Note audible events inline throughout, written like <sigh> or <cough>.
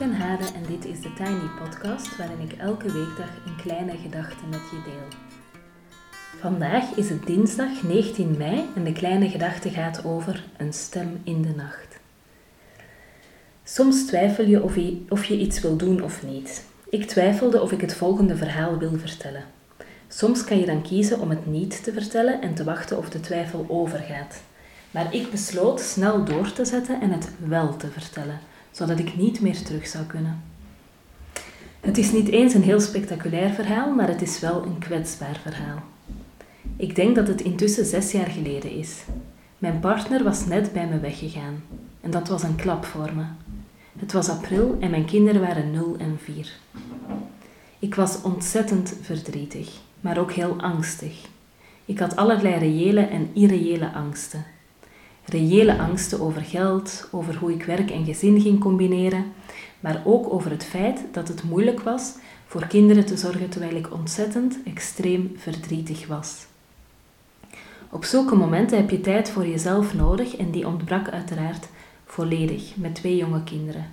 Ben Hade en dit is de Tiny Podcast waarin ik elke weekdag een kleine gedachte met je deel. Vandaag is het dinsdag 19 mei en de kleine gedachte gaat over een stem in de nacht. Soms twijfel je of je, of je iets wil doen of niet. Ik twijfelde of ik het volgende verhaal wil vertellen. Soms kan je dan kiezen om het niet te vertellen en te wachten of de twijfel overgaat. Maar ik besloot snel door te zetten en het wel te vertellen, zodat ik niet meer terug zou kunnen. Het is niet eens een heel spectaculair verhaal, maar het is wel een kwetsbaar verhaal. Ik denk dat het intussen zes jaar geleden is. Mijn partner was net bij me weggegaan en dat was een klap voor me. Het was april en mijn kinderen waren 0 en 4. Ik was ontzettend verdrietig, maar ook heel angstig. Ik had allerlei reële en irreële angsten. Reële angsten over geld, over hoe ik werk en gezin ging combineren, maar ook over het feit dat het moeilijk was voor kinderen te zorgen terwijl ik ontzettend extreem verdrietig was. Op zulke momenten heb je tijd voor jezelf nodig en die ontbrak uiteraard volledig met twee jonge kinderen.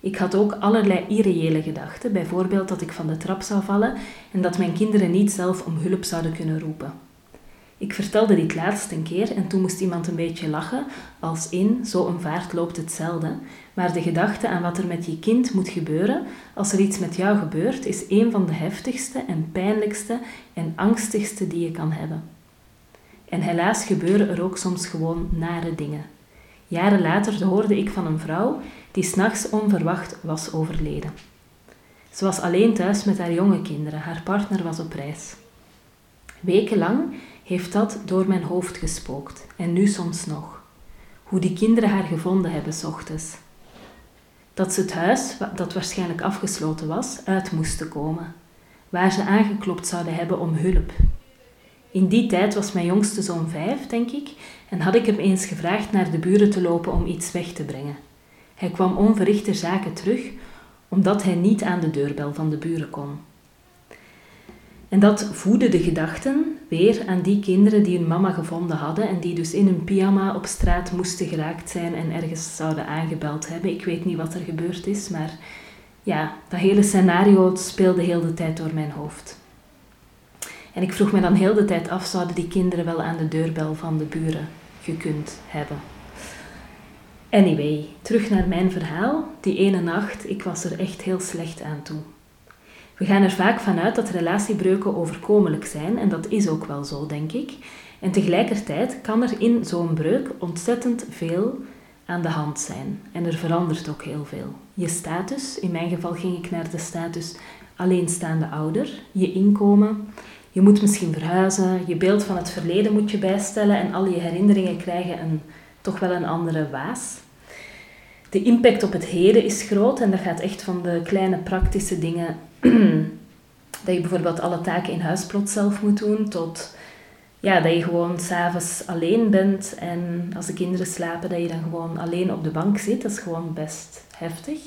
Ik had ook allerlei irreële gedachten, bijvoorbeeld dat ik van de trap zou vallen en dat mijn kinderen niet zelf om hulp zouden kunnen roepen. Ik vertelde dit laatst een keer en toen moest iemand een beetje lachen, als in zo een vaart loopt hetzelfde, maar de gedachte aan wat er met je kind moet gebeuren als er iets met jou gebeurt, is een van de heftigste en pijnlijkste en angstigste die je kan hebben. En helaas gebeuren er ook soms gewoon nare dingen. Jaren later hoorde ik van een vrouw die s'nachts onverwacht was overleden. Ze was alleen thuis met haar jonge kinderen, haar partner was op reis. Wekenlang heeft dat door mijn hoofd gespookt en nu soms nog. Hoe die kinderen haar gevonden hebben s ochtends. Dat ze het huis, dat waarschijnlijk afgesloten was, uit moesten komen. Waar ze aangeklopt zouden hebben om hulp. In die tijd was mijn jongste zoon vijf, denk ik, en had ik hem eens gevraagd naar de buren te lopen om iets weg te brengen. Hij kwam onverrichter zaken terug, omdat hij niet aan de deurbel van de buren kon. En dat voedde de gedachten weer aan die kinderen die hun mama gevonden hadden en die dus in hun pyjama op straat moesten geraakt zijn en ergens zouden aangebeld hebben. Ik weet niet wat er gebeurd is, maar ja, dat hele scenario speelde heel de tijd door mijn hoofd. En ik vroeg me dan heel de tijd af, zouden die kinderen wel aan de deurbel van de buren gekund hebben? Anyway, terug naar mijn verhaal. Die ene nacht, ik was er echt heel slecht aan toe. We gaan er vaak vanuit dat relatiebreuken overkomelijk zijn en dat is ook wel zo, denk ik. En tegelijkertijd kan er in zo'n breuk ontzettend veel aan de hand zijn. En er verandert ook heel veel. Je status, in mijn geval ging ik naar de status alleenstaande ouder, je inkomen. Je moet misschien verhuizen, je beeld van het verleden moet je bijstellen en al je herinneringen krijgen een, toch wel een andere waas. De impact op het heden is groot en dat gaat echt van de kleine praktische dingen <clears throat> dat je bijvoorbeeld alle taken in huis plots zelf moet doen, tot ja, dat je gewoon s'avonds alleen bent en als de kinderen slapen, dat je dan gewoon alleen op de bank zit. Dat is gewoon best heftig.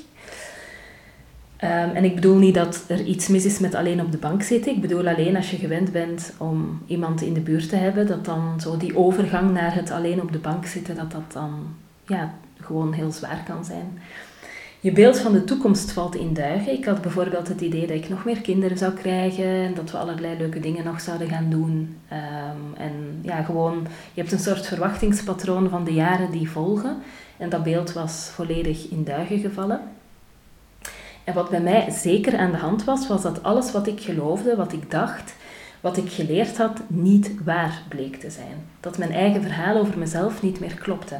Ehm, en ik bedoel niet dat er iets mis is met alleen op de bank zitten. Ik bedoel alleen als je gewend bent om iemand in de buurt te hebben, dat dan zo die overgang naar het alleen op de bank zitten, dat dat dan ja, gewoon heel zwaar kan zijn. Je beeld van de toekomst valt in duigen. Ik had bijvoorbeeld het idee dat ik nog meer kinderen zou krijgen en dat we allerlei leuke dingen nog zouden gaan doen. Ehm, en ja, gewoon, je hebt een soort verwachtingspatroon van de jaren die volgen. En dat beeld was volledig in duigen gevallen. En wat bij mij zeker aan de hand was, was dat alles wat ik geloofde, wat ik dacht, wat ik geleerd had, niet waar bleek te zijn. Dat mijn eigen verhaal over mezelf niet meer klopte.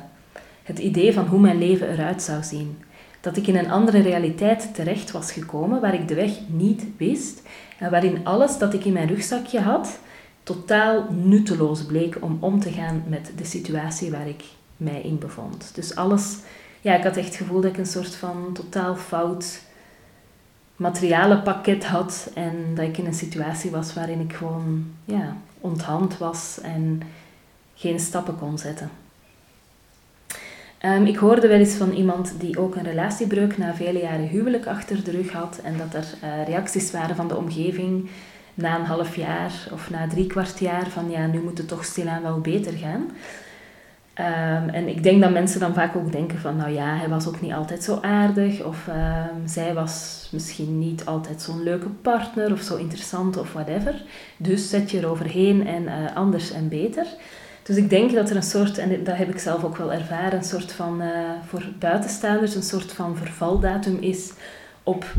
Het idee van hoe mijn leven eruit zou zien dat ik in een andere realiteit terecht was gekomen waar ik de weg niet wist en waarin alles dat ik in mijn rugzakje had totaal nutteloos bleek om om te gaan met de situatie waar ik mij in bevond. Dus alles, ja, ik had echt het gevoel dat ik een soort van totaal fout materialenpakket had en dat ik in een situatie was waarin ik gewoon ja, onthand was en geen stappen kon zetten. Um, ik hoorde wel eens van iemand die ook een relatiebreuk na vele jaren huwelijk achter de rug had en dat er uh, reacties waren van de omgeving na een half jaar of na drie kwart jaar van ja, nu moet het toch stilaan wel beter gaan. Ehm, en ik denk dat mensen dan vaak ook denken van, nou ja, hij was ook niet altijd zo aardig, of ehm, zij was misschien niet altijd zo'n leuke partner, of zo interessant, of whatever. Dus zet je eroverheen en uh, anders en beter. Dus ik denk dat er een soort, en dat heb ik zelf ook wel ervaren, een soort van, uh, voor buitenstaanders, een soort van vervaldatum is op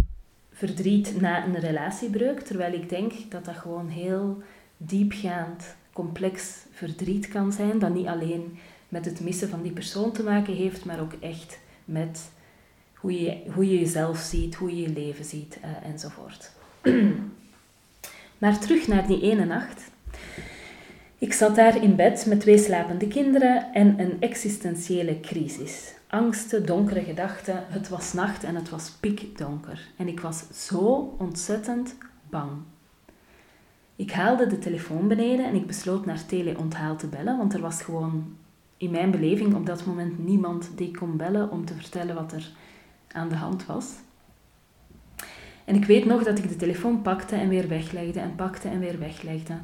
verdriet na een relatiebreuk. Terwijl ik denk dat dat gewoon heel diepgaand, complex verdriet kan zijn, dat niet alleen met het missen van die persoon te maken heeft, maar ook echt met hoe je, hoe je jezelf ziet, hoe je je leven ziet uh, enzovoort. <clears throat> maar terug naar die ene nacht. Ik zat daar in bed met twee slapende kinderen en een existentiële crisis. Angsten, donkere gedachten. Het was nacht en het was pikdonker. En ik was zo ontzettend bang. Ik haalde de telefoon beneden en ik besloot naar teleonthaal te bellen, want er was gewoon in mijn beleving op dat moment niemand die kon bellen om te vertellen wat er aan de hand was. En ik weet nog dat ik de telefoon pakte en weer weglegde en pakte en weer weglegde.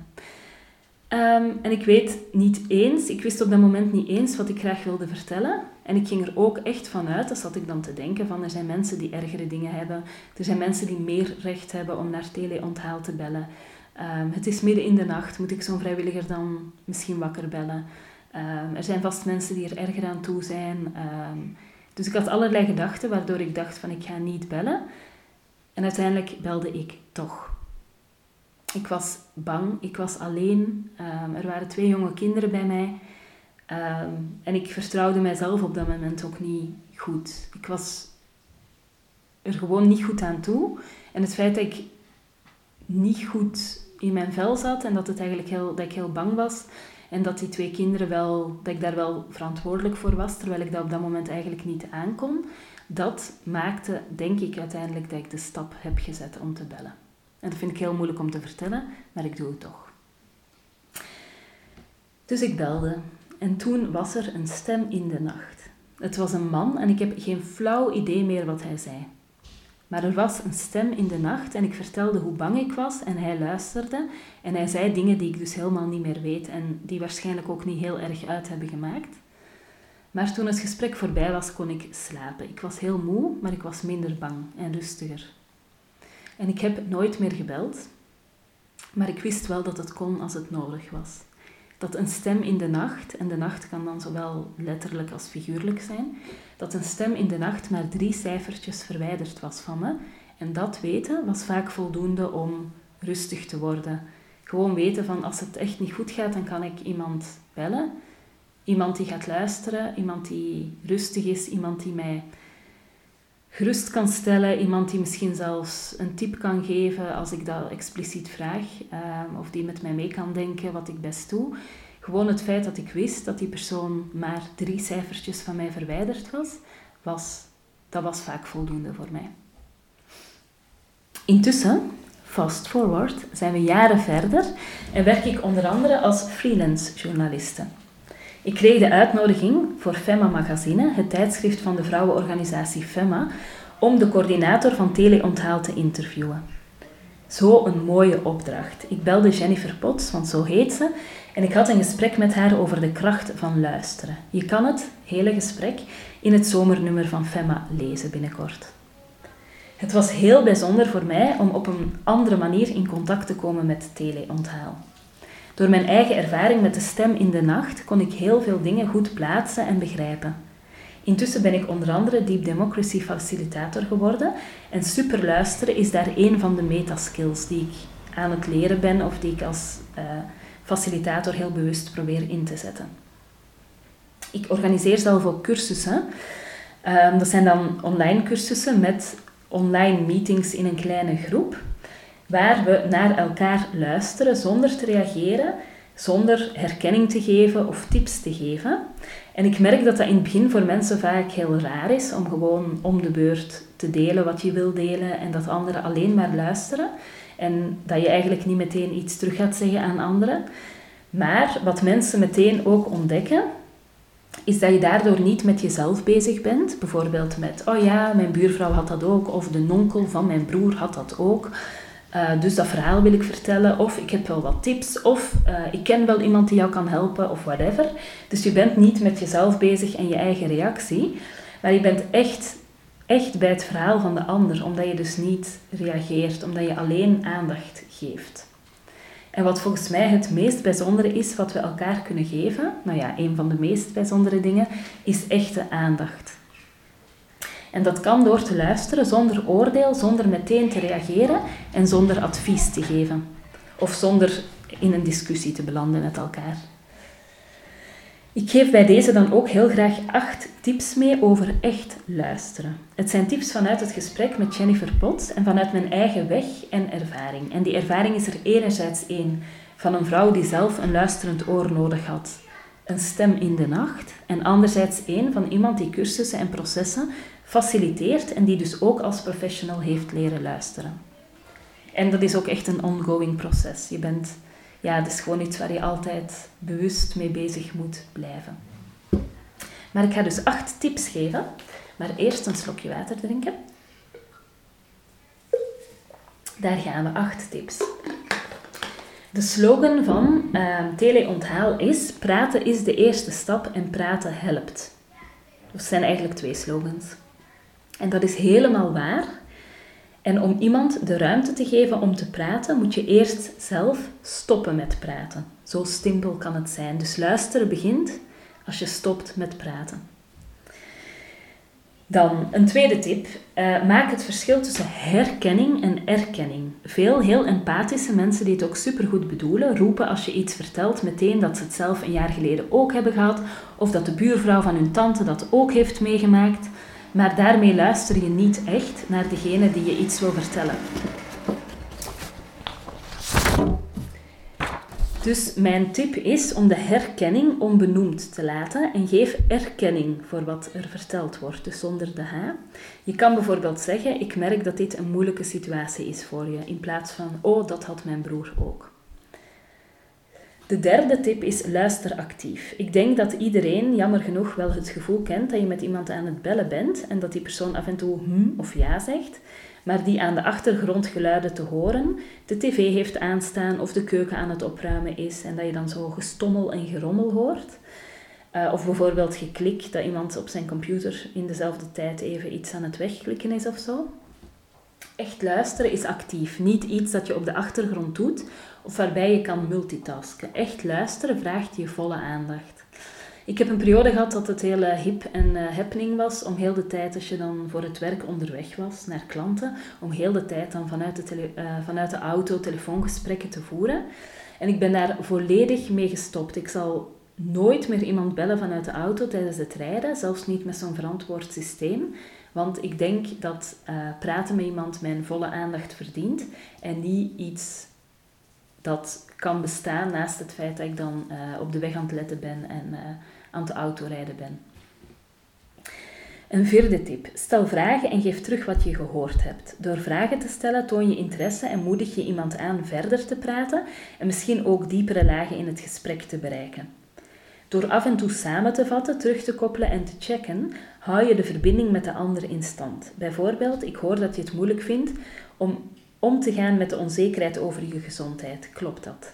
Um, en ik weet niet eens, ik wist op dat moment niet eens wat ik graag wilde vertellen. En ik ging er ook echt vanuit, dat zat ik dan te denken, van er zijn mensen die ergere dingen hebben. Er zijn mensen die meer recht hebben om naar teleonthaal te bellen. Um, het is midden in de nacht, moet ik zo'n vrijwilliger dan misschien wakker bellen? Um, er zijn vast mensen die er erger aan toe zijn. dus ik had allerlei gedachten waardoor ik dacht van ik ga niet bellen. En uiteindelijk belde ik toch. Ik was bang, ik was alleen. Um, er waren twee jonge kinderen bij mij. Um, en ik vertrouwde mijzelf op dat moment ook niet goed. Ik was er gewoon niet goed aan toe. En het feit dat ik niet goed in mijn vel zat en dat, het eigenlijk heel, dat ik heel bang was en dat die twee kinderen wel, dat ik daar wel verantwoordelijk voor was, terwijl ik dat op dat moment eigenlijk niet aankon, dat maakte, denk ik, uiteindelijk dat ik de stap heb gezet om te bellen. En dat vind ik heel moeilijk om te vertellen, maar ik doe het toch. Dus ik belde en toen was er een stem in de nacht. Het was een man en ik heb geen flauw idee meer wat hij zei. Maar er was een stem in de nacht en ik vertelde hoe bang ik was en hij luisterde en hij zei dingen die ik dus helemaal niet meer weet en die waarschijnlijk ook niet heel erg uit hebben gemaakt. Maar toen het gesprek voorbij was, kon ik slapen. Ik was heel moe, maar ik was minder bang en rustiger. En ik heb nooit meer gebeld, maar ik wist wel dat het kon als het nodig was. Dat een stem in de nacht, en de nacht kan dan zowel letterlijk als figuurlijk zijn, dat een stem in de nacht maar drie cijfertjes verwijderd was van me. En dat weten was vaak voldoende om rustig te worden. Gewoon weten van als het echt niet goed gaat, dan kan ik iemand bellen. Iemand die gaat luisteren, iemand die rustig is, iemand die mij gerust kan stellen. Iemand die misschien zelfs een tip kan geven als ik dat expliciet vraag. Ehm, of die met mij mee kan denken wat ik best doe. Gewoon het feit dat ik wist dat die persoon maar drie cijfertjes van mij verwijderd was, was dat was vaak voldoende voor mij. Intussen, fast forward, zijn we jaren verder en werk ik onder andere als freelance journaliste. Ik kreeg de uitnodiging voor FEMA Magazine, het tijdschrift van de vrouwenorganisatie FEMA, om de coördinator van Teleonthaal te interviewen. Zo een mooie opdracht. Ik belde Jennifer Potts, want zo heet ze, en ik had een gesprek met haar over de kracht van luisteren. Je kan het hele gesprek in het zomernummer van FEMA lezen binnenkort. Het was heel bijzonder voor mij om op een andere manier in contact te komen met teleonthaal. Door mijn eigen ervaring met de stem in de nacht kon ik heel veel dingen goed plaatsen en begrijpen. Intussen ben ik onder andere Deep Democracy Facilitator geworden en superluisteren is daar een van de metaskills die ik aan het leren ben of die ik als uh, facilitator heel bewust probeer in te zetten. Ik organiseer zelf ook cursussen. Um, dat zijn dan online cursussen met online meetings in een kleine groep waar we naar elkaar luisteren zonder te reageren, zonder herkenning te geven of tips te geven. En ik merk dat dat in het begin voor mensen vaak heel raar is om gewoon om de beurt te delen wat je wil delen en dat anderen alleen maar luisteren en dat je eigenlijk niet meteen iets terug gaat zeggen aan anderen. Maar wat mensen meteen ook ontdekken, is dat je daardoor niet met jezelf bezig bent. Bijvoorbeeld met, oh ja, mijn buurvrouw had dat ook, of de nonkel van mijn broer had dat ook. Uh, dus dat verhaal wil ik vertellen, of ik heb wel wat tips, of uh, ik ken wel iemand die jou kan helpen, of whatever. Dus je bent niet met jezelf bezig en je eigen reactie, maar je bent echt, echt bij het verhaal van de ander, omdat je dus niet reageert, omdat je alleen aandacht geeft. En wat volgens mij het meest bijzondere is wat we elkaar kunnen geven, nou ja, een van de meest bijzondere dingen, is echte aandacht. En dat kan door te luisteren zonder oordeel, zonder meteen te reageren en zonder advies te geven. Of zonder in een discussie te belanden met elkaar. Ik geef bij deze dan ook heel graag acht tips mee over echt luisteren. Het zijn tips vanuit het gesprek met Jennifer Potts en vanuit mijn eigen weg en ervaring. En die ervaring is er enerzijds één van een vrouw die zelf een luisterend oor nodig had, een stem in de nacht, en anderzijds één van iemand die cursussen en processen faciliteert en die dus ook als professional heeft leren luisteren. En dat is ook echt een ongoing proces. Je bent, ja, het is gewoon iets waar je altijd bewust mee bezig moet blijven. Maar ik ga dus acht tips geven, maar eerst een slokje water drinken. Daar gaan we, acht tips. De slogan van uh, Teleonthaal is: praten is de eerste stap en praten helpt. Dat zijn eigenlijk twee slogans. En dat is helemaal waar. En om iemand de ruimte te geven om te praten, moet je eerst zelf stoppen met praten. Zo simpel kan het zijn. Dus luisteren begint als je stopt met praten. Dan een tweede tip. Uh, maak het verschil tussen herkenning en erkenning. Veel heel empathische mensen die het ook supergoed bedoelen, roepen als je iets vertelt meteen dat ze het zelf een jaar geleden ook hebben gehad, of dat de buurvrouw van hun tante dat ook heeft meegemaakt maar daarmee luister je niet echt naar degene die je iets wil vertellen. Dus mijn tip is om de herkenning onbenoemd te laten en geef erkenning voor wat er verteld wordt, dus zonder de H. Je kan bijvoorbeeld zeggen, ik merk dat dit een moeilijke situatie is voor je, in plaats van, oh, dat had mijn broer ook. De derde tip is luister actief. Ik denk dat iedereen, jammer genoeg, wel het gevoel kent dat je met iemand aan het bellen bent en dat die persoon af en toe hm of ja zegt, maar die aan de achtergrond geluiden te horen, de tv heeft aanstaan of de keuken aan het opruimen is en dat je dan zo gestommel en gerommel hoort. Uh, of bijvoorbeeld geklik dat iemand op zijn computer in dezelfde tijd even iets aan het wegklikken is of zo. Echt luisteren is actief, niet iets dat je op de achtergrond doet of waarbij je kan multitasken. Echt luisteren vraagt je volle aandacht. Ik heb een periode gehad dat het heel hip en uh, happening was om heel de tijd, als je dan voor het werk onderweg was naar klanten, om heel de tijd dan vanuit de, uh, vanuit de auto telefoongesprekken te voeren. En ik ben daar volledig mee gestopt. Ik zal nooit meer iemand bellen vanuit de auto tijdens het rijden, zelfs niet met zo'n verantwoord systeem. Want ik denk dat uh, praten met iemand mijn volle aandacht verdient en niet iets dat kan bestaan naast het feit dat ik dan uh, op de weg aan het letten ben en uh, aan het autorijden ben. Een vierde tip. Stel vragen en geef terug wat je gehoord hebt. Door vragen te stellen toon je interesse en moedig je iemand aan verder te praten en misschien ook diepere lagen in het gesprek te bereiken. Door af en toe samen te vatten, terug te koppelen en te checken, hou je de verbinding met de ander in stand. Bijvoorbeeld, ik hoor dat je het moeilijk vindt om om te gaan met de onzekerheid over je gezondheid. Klopt dat?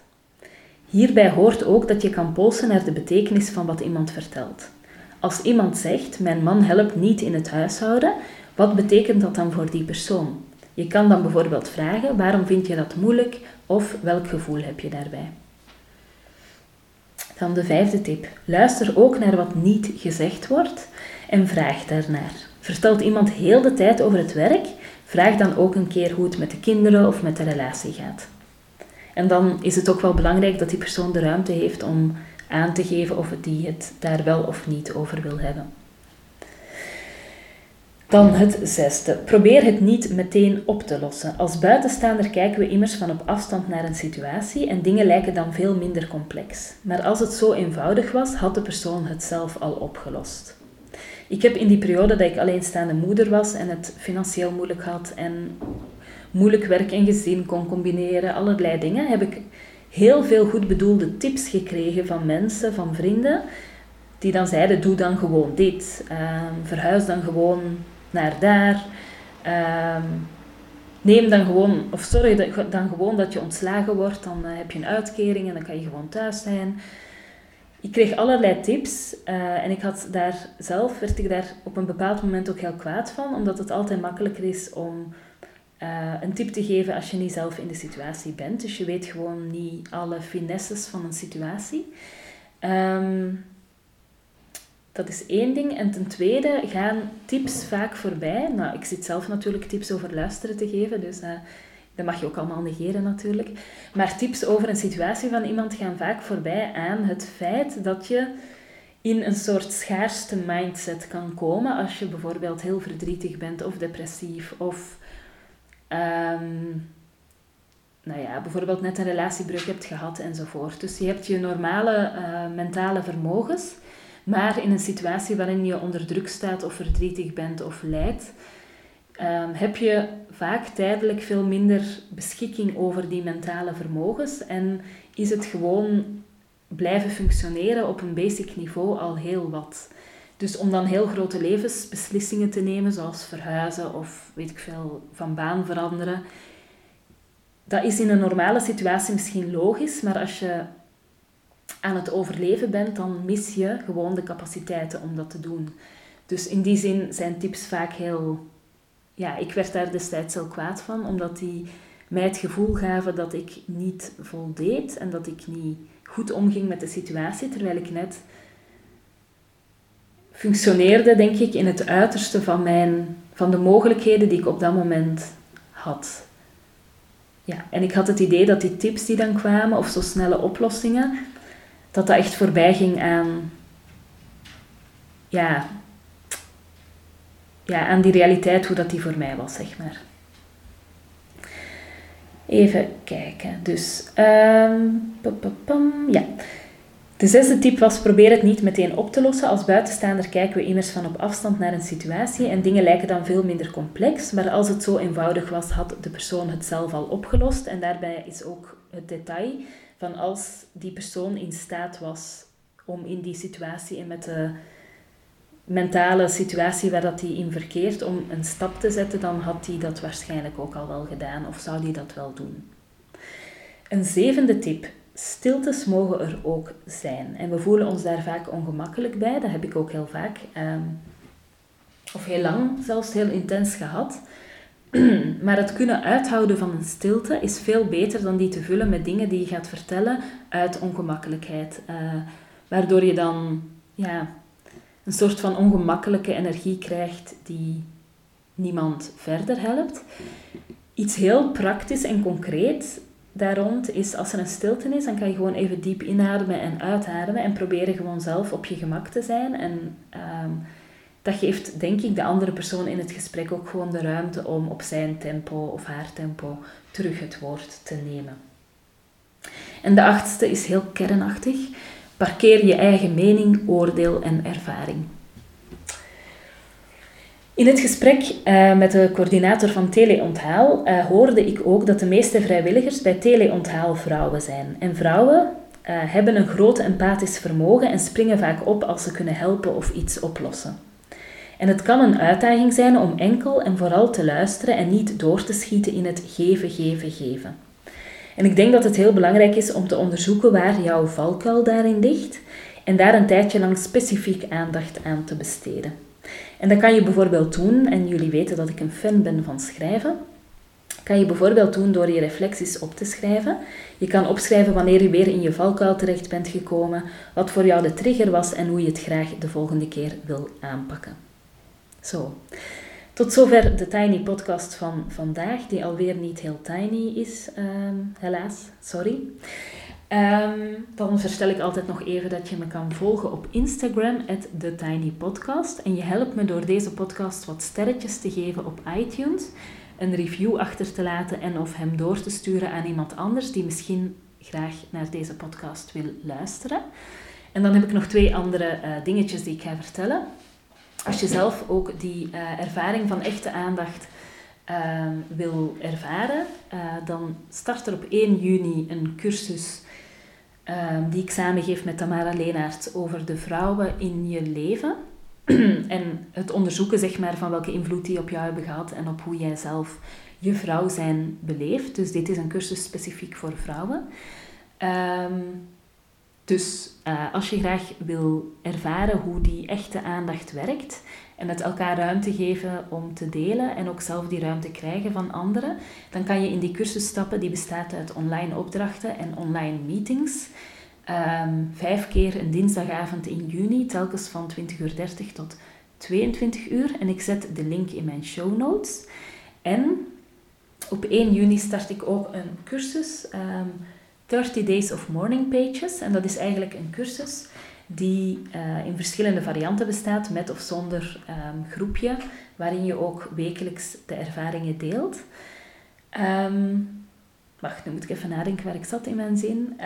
Hierbij hoort ook dat je kan polsen naar de betekenis van wat iemand vertelt. Als iemand zegt: Mijn man helpt niet in het huishouden, wat betekent dat dan voor die persoon? Je kan dan bijvoorbeeld vragen: Waarom vind je dat moeilijk? Of welk gevoel heb je daarbij? Dan de vijfde tip. Luister ook naar wat niet gezegd wordt en vraag daarnaar. Vertelt iemand heel de tijd over het werk, vraag dan ook een keer hoe het met de kinderen of met de relatie gaat. En dan is het ook wel belangrijk dat die persoon de ruimte heeft om aan te geven of die het daar wel of niet over wil hebben. Dan het zesde. Probeer het niet meteen op te lossen. Als buitenstaander kijken we immers van op afstand naar een situatie en dingen lijken dan veel minder complex. Maar als het zo eenvoudig was, had de persoon het zelf al opgelost. Ik heb in die periode dat ik alleenstaande moeder was en het financieel moeilijk had en moeilijk werk en gezin kon combineren, allerlei dingen, heb ik heel veel goed bedoelde tips gekregen van mensen, van vrienden, die dan zeiden: doe dan gewoon dit, uh, verhuis dan gewoon naar daar. Uh, neem dan gewoon, of zorg dan gewoon dat je ontslagen wordt. Dan heb je een uitkering en dan kan je gewoon thuis zijn. Ik kreeg allerlei tips en ik had daar zelf, werd ik daar op een bepaald moment ook heel kwaad van, omdat het altijd makkelijker is om uh, een tip te geven als je niet zelf in de situatie bent. Dus je weet gewoon niet alle finesses van een situatie. Um, dat is één ding. En ten tweede gaan tips vaak voorbij. Nou, ik zit zelf natuurlijk tips over luisteren te geven, dus uh, dat mag je ook allemaal negeren natuurlijk. Maar tips over een situatie van iemand gaan vaak voorbij aan het feit dat je in een soort schaarste mindset kan komen als je bijvoorbeeld heel verdrietig bent of depressief of Um, nou ja, bijvoorbeeld net een relatiebreuk hebt gehad enzovoort. Dus je hebt je normale uh, mentale vermogens, maar in een situatie waarin je onder druk staat of verdrietig bent of lijdt, um, heb je vaak tijdelijk veel minder beschikking over die mentale vermogens en is het gewoon blijven functioneren op een basic niveau al heel wat. Dus om dan heel grote levensbeslissingen te nemen, zoals verhuizen of weet ik veel, van baan veranderen, dat is in een normale situatie misschien logisch, maar als je aan het overleven bent, dan mis je gewoon de capaciteiten om dat te doen. Dus in die zin zijn tips vaak heel. Ja, ik werd daar destijds heel kwaad van, omdat die mij het gevoel gaven dat ik niet voldeed en dat ik niet goed omging met de situatie, terwijl ik net functioneerde, denk ik, in het uiterste van, mijn, van de mogelijkheden die ik op dat moment had. Ja, en ik had het idee dat die tips die dan kwamen, of zo snelle oplossingen, dat dat echt voorbij ging aan, ja, ja, aan die realiteit, hoe dat die voor mij was, zeg maar. Even kijken. Dus, um, ja. De zesde tip was: probeer het niet meteen op te lossen. Als buitenstaander kijken we immers van op afstand naar een situatie en dingen lijken dan veel minder complex. Maar als het zo eenvoudig was, had de persoon het zelf al opgelost. En daarbij is ook het detail van als die persoon in staat was om in die situatie en met de mentale situatie waar dat hij in verkeert, om een stap te zetten, dan had hij dat waarschijnlijk ook al wel gedaan of zou hij dat wel doen. Een zevende tip stiltes mogen er ook zijn. En we voelen ons daar vaak ongemakkelijk bij. Dat heb ik ook heel vaak. Ehm, of heel lang, zelfs heel intens gehad. <clears throat> maar het kunnen uithouden van een stilte is veel beter dan die te vullen met dingen die je gaat vertellen uit ongemakkelijkheid. Uh, waardoor je dan ja, een soort van ongemakkelijke energie krijgt die niemand verder helpt. Iets heel praktisch en concreet daar rond is, als er een stilte is, dan kan je gewoon even diep inademen en uitademen en proberen gewoon zelf op je gemak te zijn. En ehm, dat geeft, denk ik, de andere persoon in het gesprek ook gewoon de ruimte om op zijn tempo of haar tempo terug het woord te nemen. En de achtste is heel kernachtig. Parkeer je eigen mening, oordeel en ervaring. In het gesprek uh, met de coördinator van Teleonthaal uh, hoorde ik ook dat de meeste vrijwilligers bij Teleonthaal vrouwen zijn. En vrouwen uh, hebben een groot empathisch vermogen en springen vaak op als ze kunnen helpen of iets oplossen. En het kan een uitdaging zijn om enkel en vooral te luisteren en niet door te schieten in het geven, geven, geven. En ik denk dat het heel belangrijk is om te onderzoeken waar jouw valkuil daarin ligt en daar een tijdje lang specifiek aandacht aan te besteden. En dat kan je bijvoorbeeld doen, en jullie weten dat ik een fan ben van schrijven, kan je bijvoorbeeld doen door je reflecties op te schrijven. Je kan opschrijven wanneer je weer in je valkuil terecht bent gekomen, wat voor jou de trigger was en hoe je het graag de volgende keer wil aanpakken. Zo. Tot zover de Tiny Podcast van vandaag, die alweer niet heel tiny is, ehm, helaas. Sorry. Um, dan verstel ik altijd nog even dat je me kan volgen op Instagram, TheTinyPodcast. En je helpt me door deze podcast wat sterretjes te geven op iTunes, een review achter te laten en of hem door te sturen aan iemand anders die misschien graag naar deze podcast wil luisteren. En dan heb ik nog twee andere uh, dingetjes die ik ga vertellen. Als je zelf ook die uh, ervaring van echte aandacht uh, wil ervaren, uh, dan start er op 1 juni een cursus Ehm, die ik samen geef met Tamara Leenaert over de vrouwen in je leven. <clears throat> en het onderzoeken zeg maar, van welke invloed die op jou hebben gehad en op hoe jij zelf je vrouw zijn beleeft. Dus dit is een cursus specifiek voor vrouwen. Ehm, dus uh, als je graag wil ervaren hoe die echte aandacht werkt en het elkaar ruimte geven om te delen en ook zelf die ruimte krijgen van anderen, dan kan je in die cursus stappen die bestaat uit online opdrachten en online meetings. Um, vijf keer een dinsdagavond in juni, telkens van 20.30 uur tot 22 uur. En ik zet de link in mijn show notes. En op 1 juni start ik ook een cursus, ehm, 30 Days of Morning Pages. En dat is eigenlijk een cursus die uh, in verschillende varianten bestaat, met of zonder um, groepje, waarin je ook wekelijks de ervaringen deelt. Um, wacht, nu moet ik even nadenken waar ik zat in mijn zin.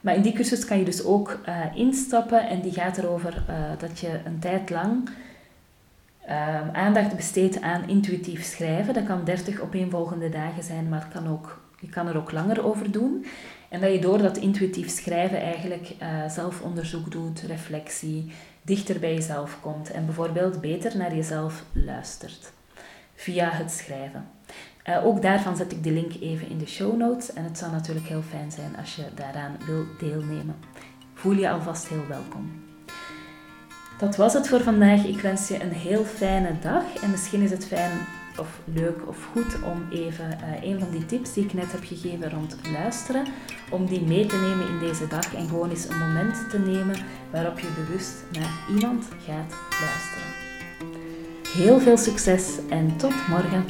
maar in die cursus kan je dus ook uh, instappen en die gaat erover uh, dat je een tijd lang aandacht besteedt aan intuïtief schrijven. Dat kan 30 opeenvolgende dagen zijn, maar het kan ook, je kan er ook langer over doen. En dat je door dat intuïtief schrijven eigenlijk uh, zelfonderzoek doet, reflectie, dichter bij jezelf komt en bijvoorbeeld beter naar jezelf luistert via het schrijven. Uh, ook daarvan zet ik de link even in de show notes en het zou natuurlijk heel fijn zijn als je daaraan wil deelnemen. Voel je alvast heel welkom. Dat was het voor vandaag. Ik wens je een heel fijne dag. En misschien is het fijn of leuk of goed om even uh, een van die tips die ik net heb gegeven rond luisteren, om die mee te nemen in deze dag en gewoon eens een moment te nemen waarop je bewust naar iemand gaat luisteren. Heel veel succes en tot morgen.